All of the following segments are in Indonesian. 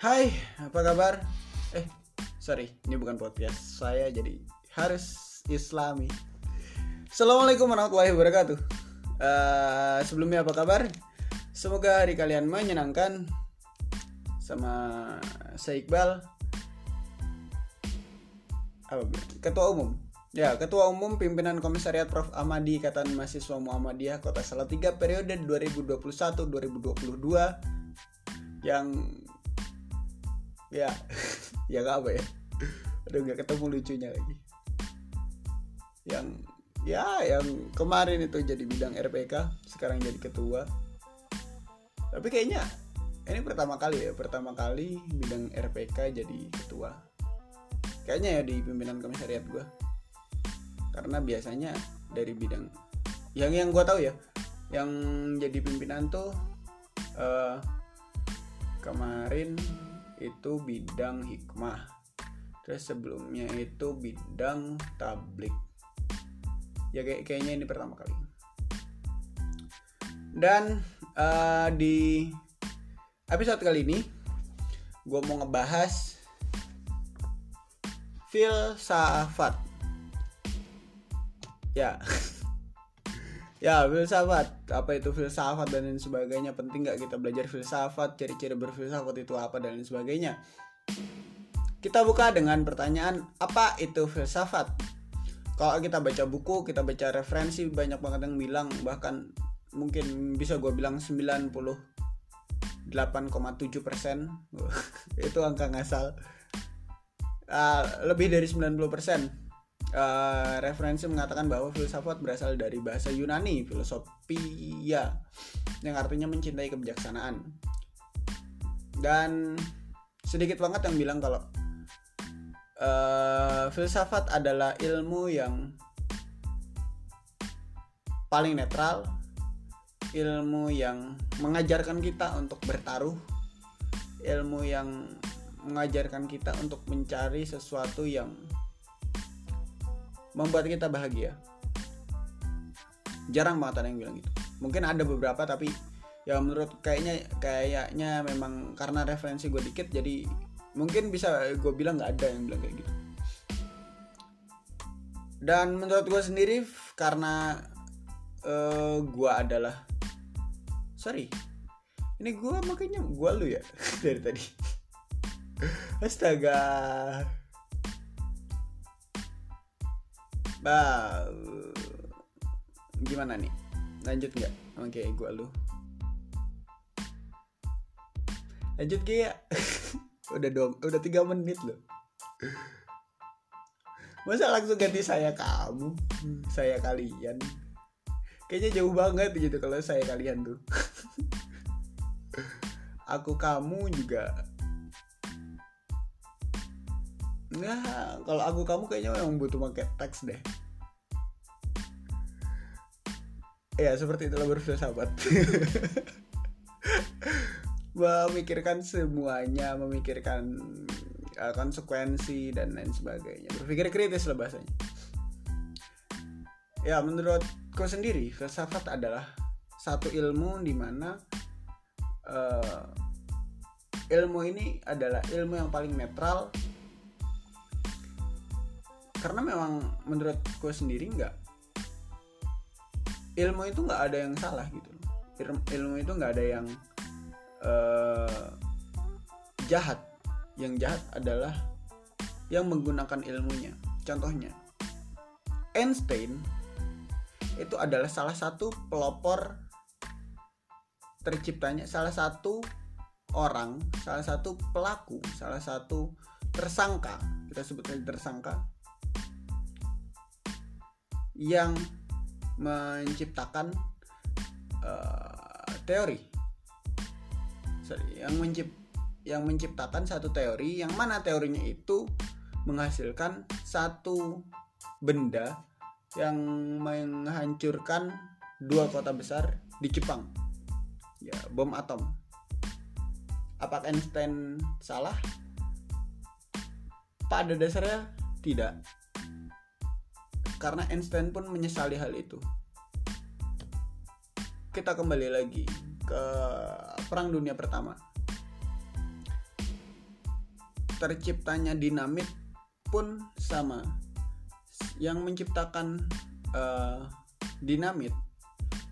Hai, apa kabar? Eh, sorry, ini bukan podcast. Saya jadi harus Islami. Assalamualaikum warahmatullahi wabarakatuh. Eh, sebelumnya apa kabar? Semoga hari kalian menyenangkan. Sama saya Iqbal, apa, Ketua Umum. Ya, Ketua Umum Pimpinan Komisariat Prof. Amadi Ikatan Mahasiswa Muhammadiyah Kota Salatiga periode 2021-2022 yang ya ya gak apa ya? Udah gak ketemu lucunya lagi. Yang ya yang kemarin itu jadi bidang RPK sekarang jadi ketua. Tapi kayaknya ini pertama kali ya pertama kali bidang RPK jadi ketua. Kayaknya ya di pimpinan komisariat gue karena biasanya dari bidang yang yang gue tahu ya yang jadi pimpinan tuh eh, kemarin itu bidang hikmah. Terus sebelumnya itu bidang tablik. Ya kayak kayaknya ini pertama kali. Dan eh, di episode kali ini gue mau ngebahas filsafat. Ya ya filsafat. Apa itu filsafat dan lain sebagainya? Penting nggak kita belajar filsafat? Ciri-ciri berfilsafat itu apa dan lain sebagainya? Kita buka dengan pertanyaan apa itu filsafat? Kalau kita baca buku kita baca referensi banyak banget yang bilang bahkan mungkin bisa gue bilang 98,7 persen. Itu angka ngasal uh, lebih dari 90 persen uh, referensi mengatakan bahwa filsafat berasal dari bahasa Yunani filosofia yang artinya mencintai kebijaksanaan. Dan sedikit banget yang bilang kalau uh, filsafat adalah ilmu yang paling netral ilmu yang mengajarkan kita untuk bertaruh ilmu yang mengajarkan kita untuk mencari sesuatu yang membuat kita bahagia. Jarang banget ada yang bilang gitu. Mungkin ada beberapa tapi ya menurut kayaknya kayaknya memang karena referensi gue dikit jadi mungkin bisa gue bilang nggak ada yang bilang kayak gitu. Dan menurut gue sendiri karena uh, gue adalah sorry ini gue makanya gue lu ya dari tadi. Astaga bah gimana nih? Lanjut nggak? Oke okay, gue lu. Lanjut ya? Udah dong udah tiga menit loh. Masa langsung ganti saya kamu? Saya kalian. Kayaknya jauh banget gitu kalau saya kalian tuh. Aku kamu juga Nah, kalau aku kamu kayaknya memang butuh pakai teks deh. Ya, seperti itulah berfilsafat. memikirkan semuanya, memikirkan uh, konsekuensi dan lain sebagainya. Berpikir kritis lah bahasanya. Ya, menurutku sendiri, filsafat adalah satu ilmu di mana uh, ilmu ini adalah ilmu yang paling netral karena memang menurut gue sendiri nggak ilmu itu nggak ada yang salah gitu. Ilmu itu nggak ada yang uh, jahat. Yang jahat adalah yang menggunakan ilmunya. Contohnya Einstein itu adalah salah satu pelopor terciptanya salah satu orang salah satu pelaku salah satu tersangka. Kita sebut saja tersangka yang menciptakan uh, teori. Sorry yang mencip yang menciptakan satu teori yang mana teorinya itu menghasilkan satu benda yang menghancurkan dua kota besar di Jepang. Ya bom atom. Apakah Einstein salah? Pada dasarnya tidak karena Einstein pun menyesali hal itu. Kita kembali lagi ke Perang Dunia Pertama. terciptanya dinamit pun sama yang menciptakan uh, dinamit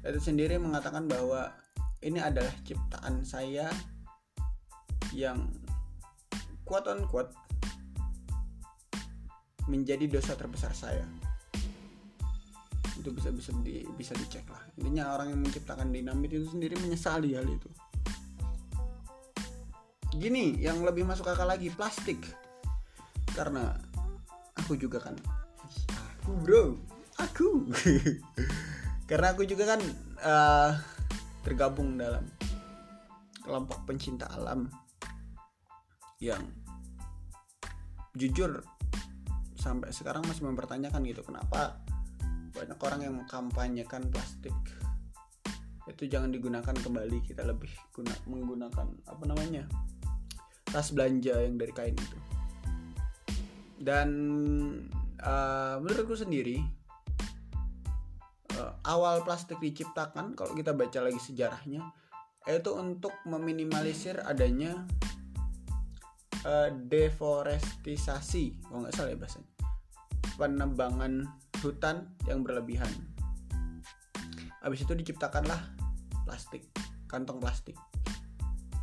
itu sendiri mengatakan bahwa ini adalah ciptaan saya yang kuat on kuat menjadi dosa terbesar saya itu bisa bisa di, bisa dicek lah. Intinya orang yang menciptakan dinamit itu sendiri menyesali hal itu. Gini yang lebih masuk akal lagi plastik. Karena aku juga kan aku bro aku. Karena aku juga kan uh, tergabung dalam kelompok pencinta alam yang jujur sampai sekarang masih mempertanyakan gitu kenapa banyak orang yang mengkampanyekan plastik. Itu jangan digunakan kembali kita lebih guna, menggunakan apa namanya tas belanja yang dari kain itu. Dan uh, menurutku sendiri uh, awal plastik diciptakan kalau kita baca lagi sejarahnya itu untuk meminimalisir adanya uh, deforestisasi kalau nggak salah ya bahasanya penebangan hutan yang berlebihan. Habis itu diciptakanlah plastik kantong plastik.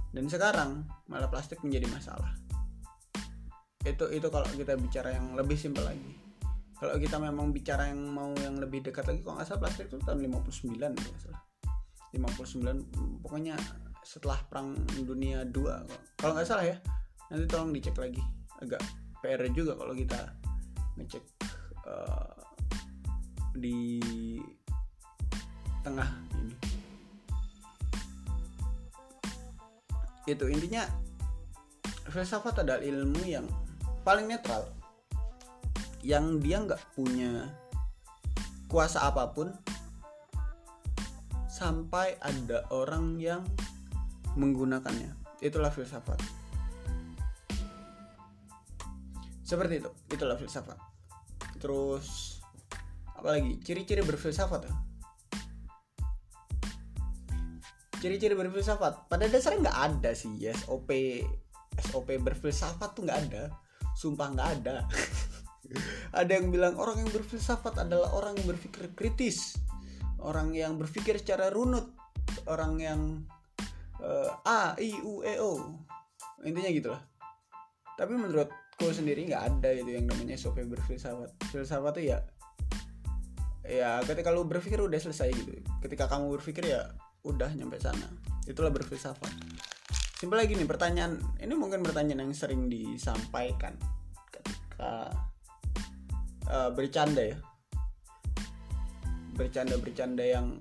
Dan sekarang malah plastik menjadi masalah. Itu itu kalau kita bicara yang lebih simpel lagi. Kalau kita memang bicara yang mau yang lebih dekat lagi kalau nggak salah plastik itu tahun 59 kalau salah. 59 pokoknya setelah perang dunia 2 kalau nggak salah ya nanti tolong dicek lagi. Agak PR juga kalau kita ngecek uh, di tengah ini. Itu intinya filsafat adalah ilmu yang paling netral yang dia nggak punya kuasa apa pun sampai ada orang yang menggunakannya. Itulah filsafat. Seperti itu itulah filsafat. Terus apa lagi ciri-ciri berfilsafat ya? Ciri-ciri berfilsafat pada dasarnya nggak ada sih SOP SOP berfilsafat tuh nggak ada. Sumpah nggak ada. Ada yang bilang orang yang berfilsafat adalah orang yang berpikir kritis orang yang berpikir secara runut orang yang uh, A I U E O. Intinya gitulah. Tapi menurut aku sendiri nggak ada itu yang namanya SOP berfilsafat. Filsafat tuh ya ya ketika lu berpikir udah selesai gitu. Ketika kamu berpikir ya udah nyampe sana. Itulah berfilsafat simpel lagi nih pertanyaan. Ini mungkin pertanyaan yang sering disampaikan ketika uh, bercanda ya. Bercanda bercanda yang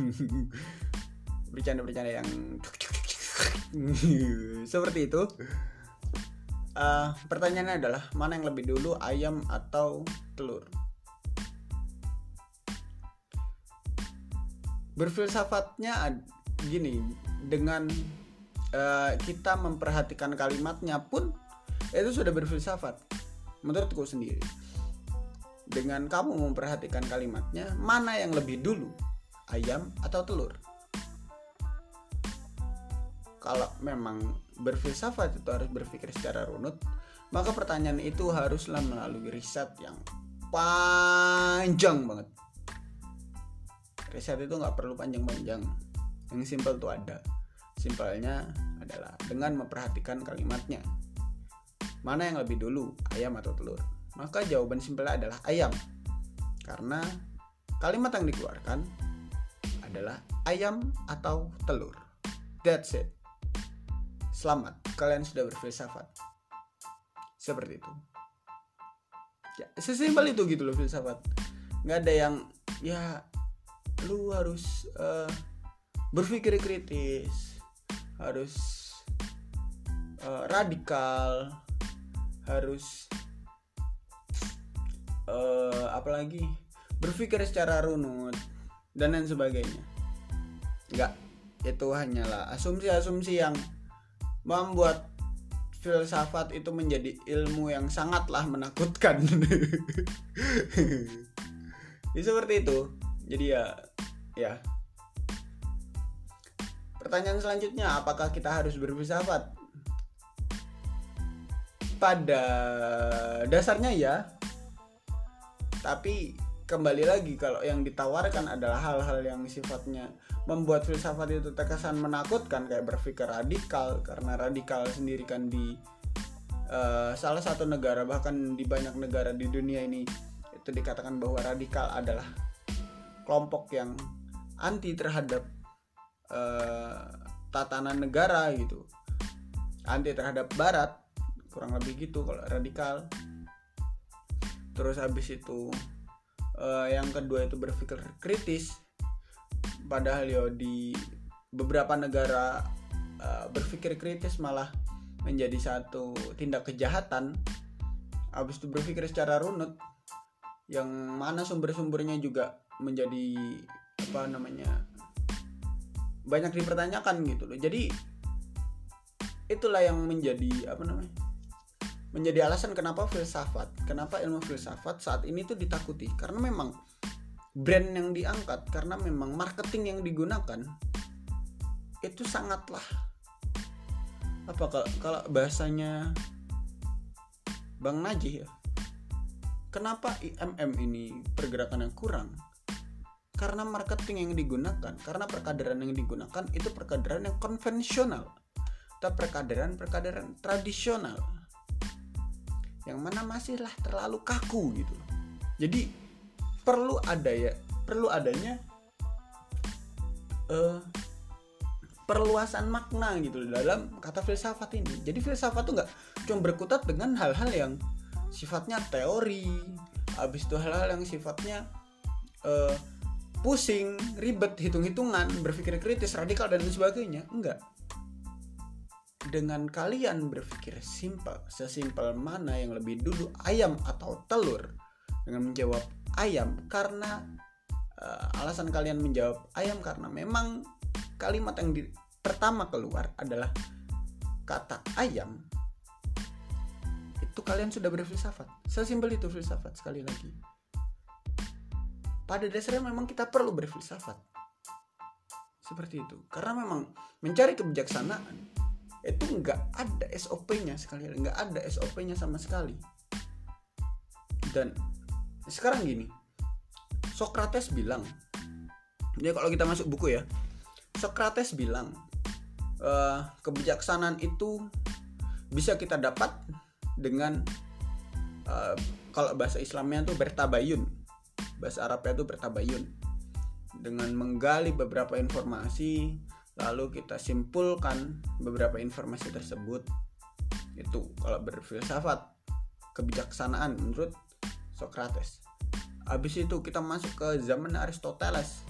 bercanda bercanda yang seperti itu. Uh, pertanyaannya adalah mana yang lebih dulu ayam atau telur berfilsafatnya gini dengan uh, kita memperhatikan kalimatnya pun itu sudah berfilsafat menurutku sendiri dengan kamu memperhatikan kalimatnya mana yang lebih dulu ayam atau telur kalau memang berfilsafat itu harus berpikir secara runut, maka pertanyaan itu haruslah melalui riset yang panjang banget. Riset itu nggak perlu panjang-panjang, yang simpel tuh ada. Simpelnya adalah dengan memperhatikan kalimatnya. Mana yang lebih dulu, ayam atau telur? Maka jawaban simpelnya adalah ayam. Karena kalimat yang dikeluarkan adalah ayam atau telur. That's it. Selamat, kalian sudah berfilsafat. Seperti itu. Ya, sesimpel itu gitu loh filsafat. Nggak ada yang ya lu harus uh, berpikir kritis, harus uh, radikal, harus uh, apalagi berpikir secara runut dan lain sebagainya. Enggak, itu hanyalah asumsi-asumsi yang membuat filsafat itu menjadi ilmu yang sangatlah menakutkan. ya seperti itu. Jadi ya ya. Pertanyaan selanjutnya, apakah kita harus berfilsafat? pada dasarnya ya tapi kembali lagi kalau yang ditawarkan adalah hal-hal yang sifatnya membuat filsafat itu terkesan menakutkan kayak berpikir radikal karena radikal sendiri kan di uh, salah satu negara bahkan di banyak negara di dunia ini itu dikatakan bahwa radikal adalah kelompok yang anti terhadap uh, tatanan negara gitu. Anti terhadap barat kurang lebih gitu kalau radikal. Terus habis itu uh, yang kedua itu berpikir kritis. Padahal yo di beberapa negara uh, berpikir kritis malah menjadi satu tindak kejahatan. Habis itu berpikir secara runut yang mana sumber-sumbernya juga menjadi apa namanya banyak dipertanyakan gitu loh. Jadi itulah yang menjadi apa namanya menjadi alasan kenapa filsafat, kenapa ilmu filsafat saat ini tuh ditakuti. Karena memang brand yang diangkat karena memang marketing yang digunakan itu sangatlah apa kalau, bahasanya Bang Najih ya kenapa IMM ini pergerakan yang kurang karena marketing yang digunakan karena perkaderan yang digunakan itu perkaderan yang konvensional. Atau perkaderan perkaderan tradisional. Yang mana masihlah terlalu kaku gitu. Jadi perlu ada ya perlu adanya uh, perluasan makna gitu dalam kata filsafat ini. Jadi filsafat tuh nggak cuma berkutat dengan hal-hal yang sifatnya teori habis itu hal-hal yang sifatnya uh, pusing ribet hitung-hitungan berpikir kritis radikal dan sebagainya. Enggak. Dengan kalian berpikir simpel, sesimpel mana yang lebih dulu ayam atau telur? Dengan menjawab ayam karena uh, alasan kalian menjawab ayam karena memang kalimat yang di, pertama keluar adalah kata ayam. Itu kalian sudah berfilsafat. Sesimpel itu filsafat sekali lagi pada dasarnya memang kita perlu berfilsafat. Seperti itu. Karena memang mencari kebijaksanaan itu nggak ada SOP-nya sekali nggak ada SOP-nya sama sekali. Dan sekarang gini Socrates bilang ya kalau kita masuk buku ya Socrates bilang e, kebijaksanaan itu bisa kita dapat dengan e, kalau bahasa Islamnya tuh bertabayun bahasa Arabnya tuh bertabayun. Dengan menggali beberapa informasi lalu kita simpulkan beberapa informasi tersebut. Itu kalau berfilsafat kebijaksanaan menurut Socrates. Habis itu kita masuk ke zaman Aristoteles.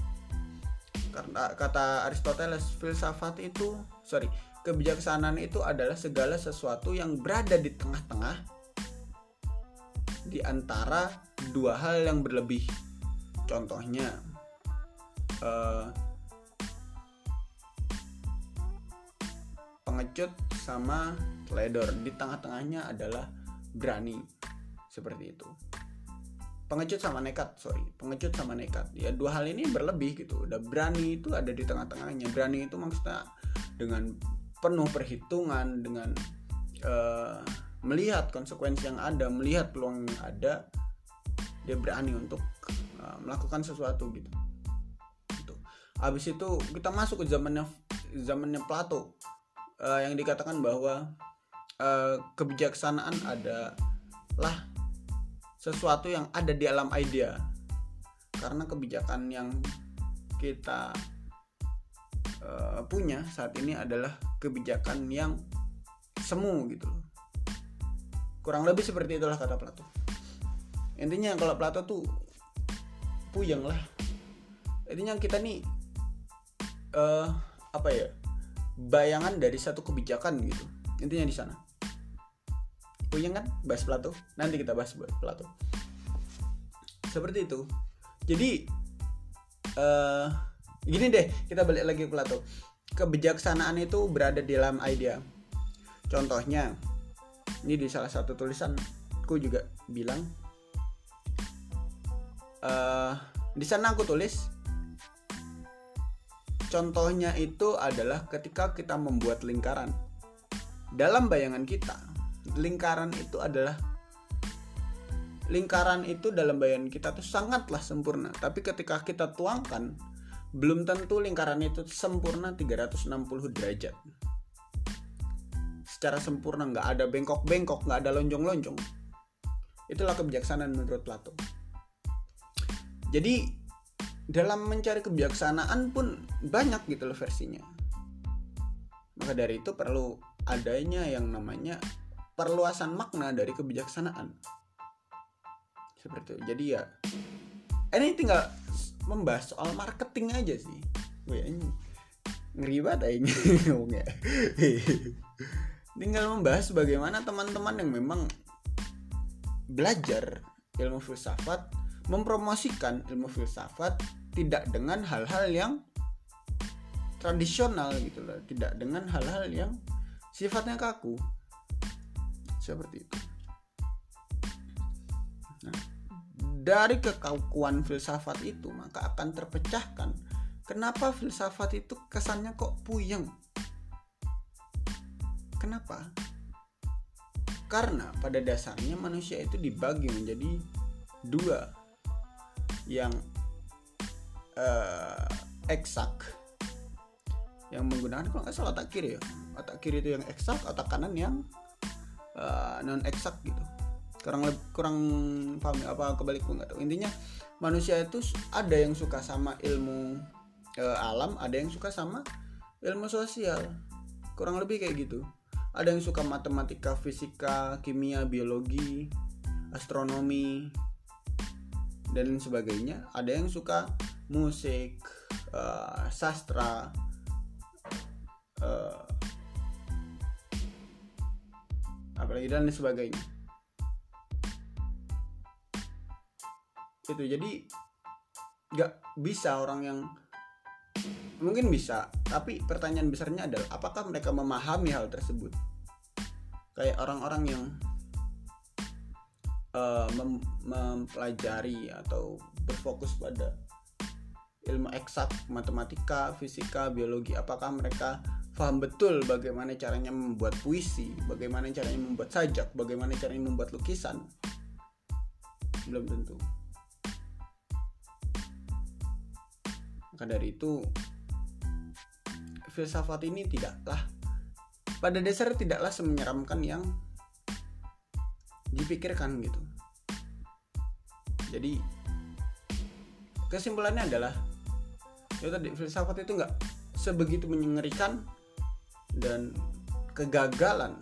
Karena kata Aristoteles filsafat itu sorry kebijaksanaan itu adalah segala sesuatu yang berada di tengah-tengah di antara dua hal yang berlebih. Contohnya uh, pengecut sama teledor. Di tengah-tengahnya adalah berani. Seperti itu. Pengecut sama nekat sorry. Pengecut sama nekat. Ya dua hal ini berlebih gitu. Udah berani itu ada di tengah-tengahnya. Berani itu maksudnya dengan penuh perhitungan dengan uh, melihat konsekuensi yang ada melihat peluang yang ada dia berani untuk uh, melakukan sesuatu gitu. Gitu. Habis itu kita masuk ke zamannya zamannya Plato uh, yang dikatakan bahwa uh, kebijaksanaan adalah sesuatu yang ada di alam idea. Karena kebijakan yang kita uh, punya saat ini adalah kebijakan yang semu gitu loh kurang lebih seperti itulah kata Plato. Intinya kalau Plato tuh puyeng lah. Intinya kita nih uh, apa ya bayangan dari satu kebijakan gitu. Intinya di sana. Punya kan? Bahas Plato. Nanti kita bahas Plato. Seperti itu. Jadi uh, gini deh kita balik lagi ke Plato. Kebijaksanaan itu berada di dalam idea. Contohnya ini di salah satu tulisanku juga bilang uh, di sana aku tulis Contohnya itu adalah ketika kita membuat lingkaran. Dalam bayangan kita, lingkaran itu adalah lingkaran itu dalam bayangan kita tuh sangatlah sempurna tapi ketika kita tuangkan belum tentu lingkaran itu sempurna 360 derajat secara sempurna nggak ada bengkok-bengkok nggak ada lonjong-lonjong. Itulah kebijaksanaan menurut Plato. Jadi dalam mencari kebijaksanaan pun banyak gitu loh versinya. Maka dari itu perlu adanya yang namanya perluasan makna dari kebijaksanaan. Seperti itu. Jadi ya ini tinggal membahas soal marketing aja sih. Gue ini ngeri banget ngomongnya tinggal membahas bagaimana teman-teman yang memang belajar ilmu filsafat mempromosikan ilmu filsafat tidak dengan hal-hal yang tradisional gitu loh. Tidak dengan hal-hal yang sifatnya kaku. Seperti itu. Nah dari kekakuan filsafat itu maka akan terpecahkan kenapa filsafat itu kesannya kok puyeng kenapa? Karena pada dasarnya manusia itu dibagi menjadi dua. Yang uh, eksak. Yang menggunakan kalau nggak salah otak kiri ya. Otak kiri itu yang eksak otak kanan yang uh, non eksak gitu. Kurang lebih kurang paham ya, apa kebalik gue nggak tahu. Intinya manusia itu ada yang suka sama ilmu e, alam ada yang suka sama ilmu sosial. Kurang lebih kayak gitu ada yang suka matematika fisika kimia biologi astronomi dan sebagainya. Ada yang suka musik uh, sastra uh, apalagi dan sebagainya. Itu jadi nggak bisa orang yang mungkin bisa tapi pertanyaan besarnya adalah apakah mereka memahami hal tersebut? Kayak orang-orang yang uh, mem mempelajari atau berfokus pada ilmu eksak matematika fisika biologi apakah mereka paham betul bagaimana caranya membuat puisi bagaimana caranya membuat sajak bagaimana caranya membuat lukisan? Belum tentu. Maka dari itu filsafat ini tidaklah pada dasarnya tidaklah semenyeramkan yang dipikirkan gitu. Jadi kesimpulannya adalah ya tadi filsafat itu nggak sebegitu mengerikan dan kegagalan.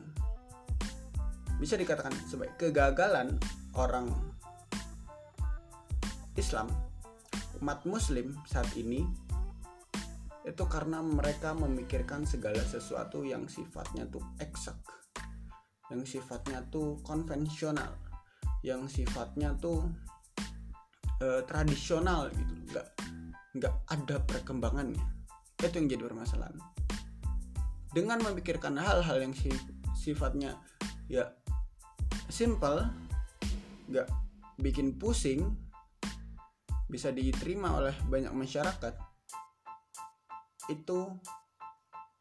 Bisa dikatakan sebagai kegagalan orang Islam umat muslim saat ini itu karena mereka memikirkan segala sesuatu yang sifatnya tuh eksak. Yang sifatnya tuh konvensional. Yang sifatnya tuh e, tradisional gitu. Nggak nggak ada perkembangannya. Itu yang jadi permasalahan. Dengan memikirkan hal-hal yang sifatnya ya simple nggak bikin pusing bisa diterima oleh banyak masyarakat itu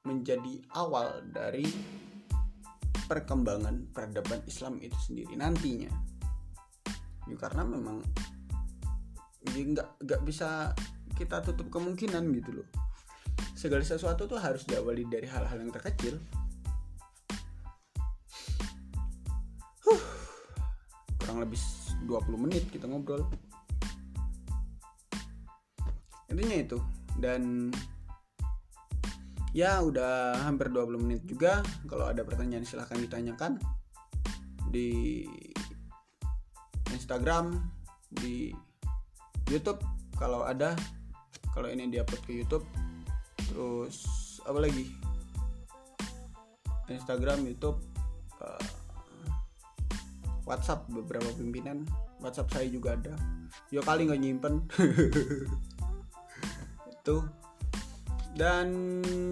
menjadi awal dari perkembangan peradaban Islam itu sendiri nantinya. Ya, karena memang ya nggak nggak bisa kita tutup kemungkinan gitu loh. Segala sesuatu tuh harus diawali dari hal-hal yang terkecil. Huh, kurang lebih 20 menit kita ngobrol. Intinya itu. Dan ya udah hampir 20 menit juga. Kalau ada pertanyaan silahkan ditanyakan di Instagram di YouTube kalau ada. Kalau ini diupload ke YouTube. Terus apa lagi? Instagram YouTube uh, WhatsApp beberapa pimpinan. WhatsApp saya juga ada. Yo kali nggak nyimpen. Gitu dan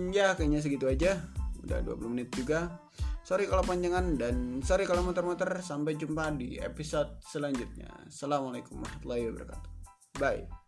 ya kayaknya segitu aja. Udah 20 menit juga. Sorry kalau panjangan dan sorry kalau muter-muter. Sampai jumpa di episode selanjutnya. Assalamualaikum warahmatullahi wabarakatuh. Bye